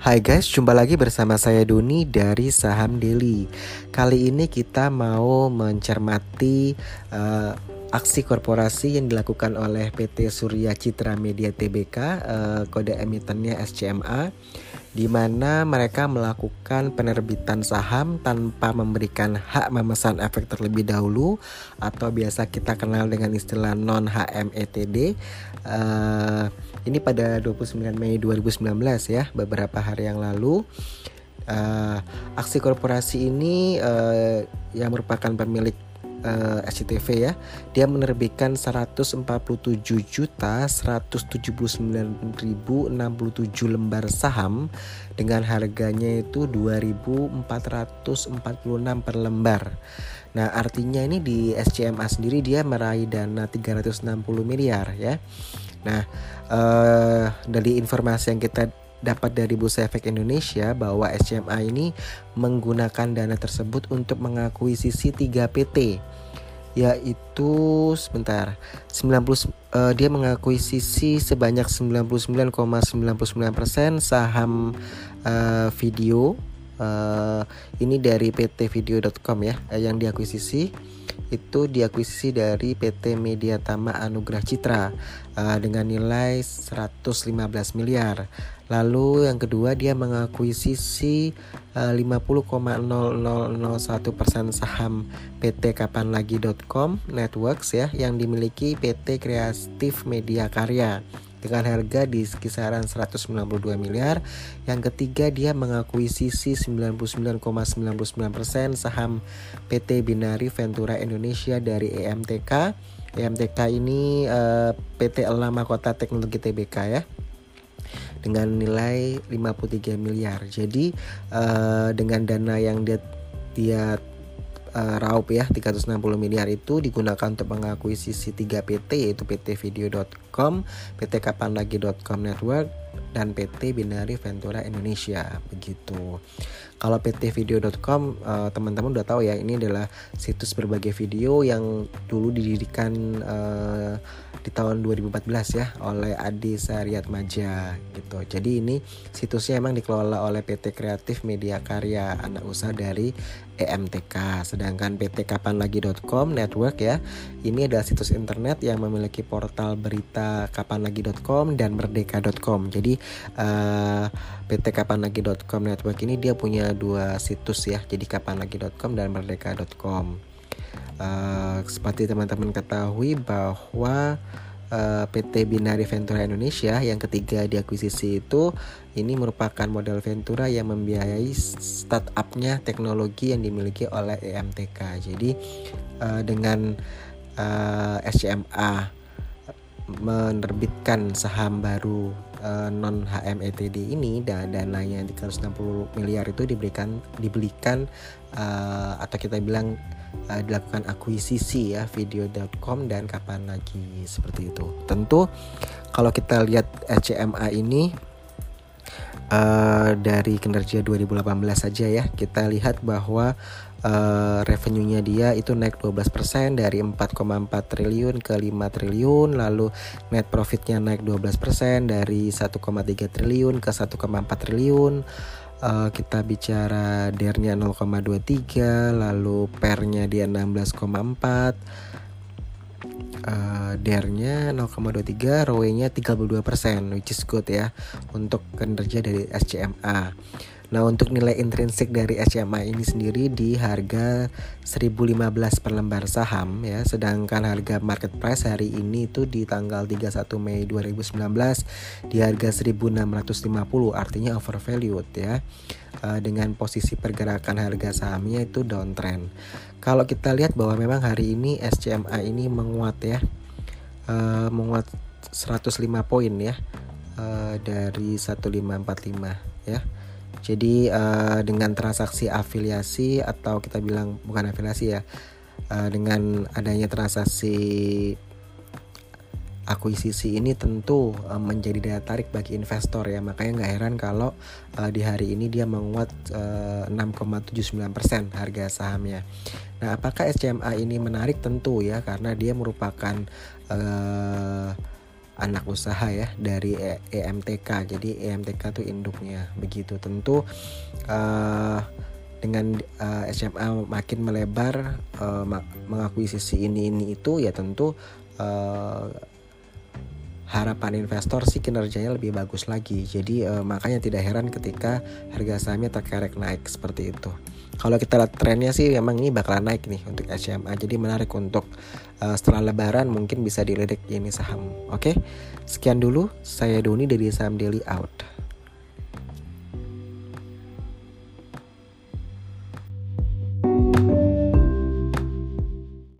Hai guys, jumpa lagi bersama saya Doni dari Saham Daily. Kali ini kita mau mencermati uh, aksi korporasi yang dilakukan oleh PT Surya Citra Media Tbk, uh, kode emitennya SCMA di mana mereka melakukan penerbitan saham tanpa memberikan hak memesan efek terlebih dahulu atau biasa kita kenal dengan istilah non HMETD. Uh, ini pada 29 Mei 2019 ya, beberapa hari yang lalu. Uh, aksi korporasi ini uh, yang merupakan pemilik uh, eh, SCTV ya. Dia menerbitkan 147 juta 179.067 lembar saham dengan harganya itu 2.446 per lembar. Nah artinya ini di SCMA sendiri dia meraih dana 360 miliar ya. Nah uh, dari informasi yang kita dapat dari Bursa Efek Indonesia bahwa SCMA ini menggunakan dana tersebut untuk mengakuisisi 3 PT yaitu sebentar 90 uh, eh, dia mengakuisisi sebanyak 99,99% saham uh, video uh, ini dari PT Video.com ya yang diakuisisi itu diakuisisi dari PT Media Tama Anugrah Citra uh, dengan nilai 115 miliar. Lalu yang kedua dia mengakuisisi uh, 50,0001% saham PT Kapanlagi.com Networks ya yang dimiliki PT Kreatif Media Karya dengan harga di kisaran 192 miliar. Yang ketiga dia mengakuisisi 99,99% saham PT Binari Ventura Indonesia dari EMTK. EMTK ini uh, eh, PT Elama Kota Teknologi TBK ya dengan nilai 53 miliar. Jadi uh, dengan dana yang dia dia uh, raup ya 360 miliar itu digunakan untuk mengakuisisi 3 PT yaitu PT Video.com, PT Kapanlagi.com Network dan PT Binari Ventura Indonesia begitu. Kalau PT Video.com uh, teman-teman udah tahu ya ini adalah situs berbagai video yang dulu didirikan uh, di tahun 2014 ya oleh Adi Saryat Maja gitu. Jadi ini situsnya emang dikelola oleh PT Kreatif Media Karya anak usaha dari EMTK. Sedangkan PT kapanlagi.com network ya. Ini adalah situs internet yang memiliki portal berita kapanlagi.com dan merdeka.com. Jadi uh, eh, PT kapanlagi.com network ini dia punya dua situs ya. Jadi kapanlagi.com dan merdeka.com. Uh, seperti teman-teman ketahui bahwa uh, eh, PT Binari Ventura Indonesia yang ketiga diakuisisi itu ini merupakan modal Ventura yang membiayai startupnya teknologi yang dimiliki oleh EMTK. Jadi uh, dengan uh, SCMA menerbitkan saham baru uh, non HMETD ini dan dananya 360 miliar itu diberikan dibelikan uh, atau kita bilang uh, dilakukan akuisisi ya video.com dan kapan lagi seperti itu. Tentu kalau kita lihat SCMA ini uh, dari kinerja 2018 saja ya. Kita lihat bahwa uh, revenue-nya dia itu naik 12% dari 4,4 triliun ke 5 triliun lalu net profitnya naik 12% dari 1,3 triliun ke 1,4 triliun. Uh, kita bicara dernya 0,23 lalu pernya dia 16,4 uh, dernya 0,23 ROE-nya 32% which is good ya untuk kinerja dari SCMA Nah untuk nilai intrinsik dari SCMA ini sendiri di harga 1015 per lembar saham ya. Sedangkan harga market price hari ini itu di tanggal 31 Mei 2019 di harga 1650 artinya overvalued ya. Uh, Dengan posisi pergerakan harga sahamnya itu downtrend. Kalau kita lihat bahwa memang hari ini SCMA ini menguat ya. Uh, Menguat 105 poin ya. Uh, dari 1545 ya jadi uh, dengan transaksi afiliasi atau kita bilang bukan afiliasi ya, uh, dengan adanya transaksi akuisisi ini tentu uh, menjadi daya tarik bagi investor ya makanya nggak heran kalau uh, di hari ini dia menguat uh, 6,79% harga sahamnya. Nah apakah SCMA ini menarik tentu ya karena dia merupakan anak usaha ya dari EMTK. Jadi EMTK itu induknya. Begitu tentu uh, dengan uh, SMA makin melebar uh, mengakuisisi ini ini itu ya tentu uh, harapan investor sih kinerjanya lebih bagus lagi. Jadi uh, makanya tidak heran ketika harga sahamnya terkerek naik seperti itu. Kalau kita lihat trennya sih memang ini bakalan naik nih untuk SMA. Jadi menarik untuk uh, setelah lebaran mungkin bisa dilirik ini saham. Oke. Sekian dulu saya Doni dari Saham Daily Out.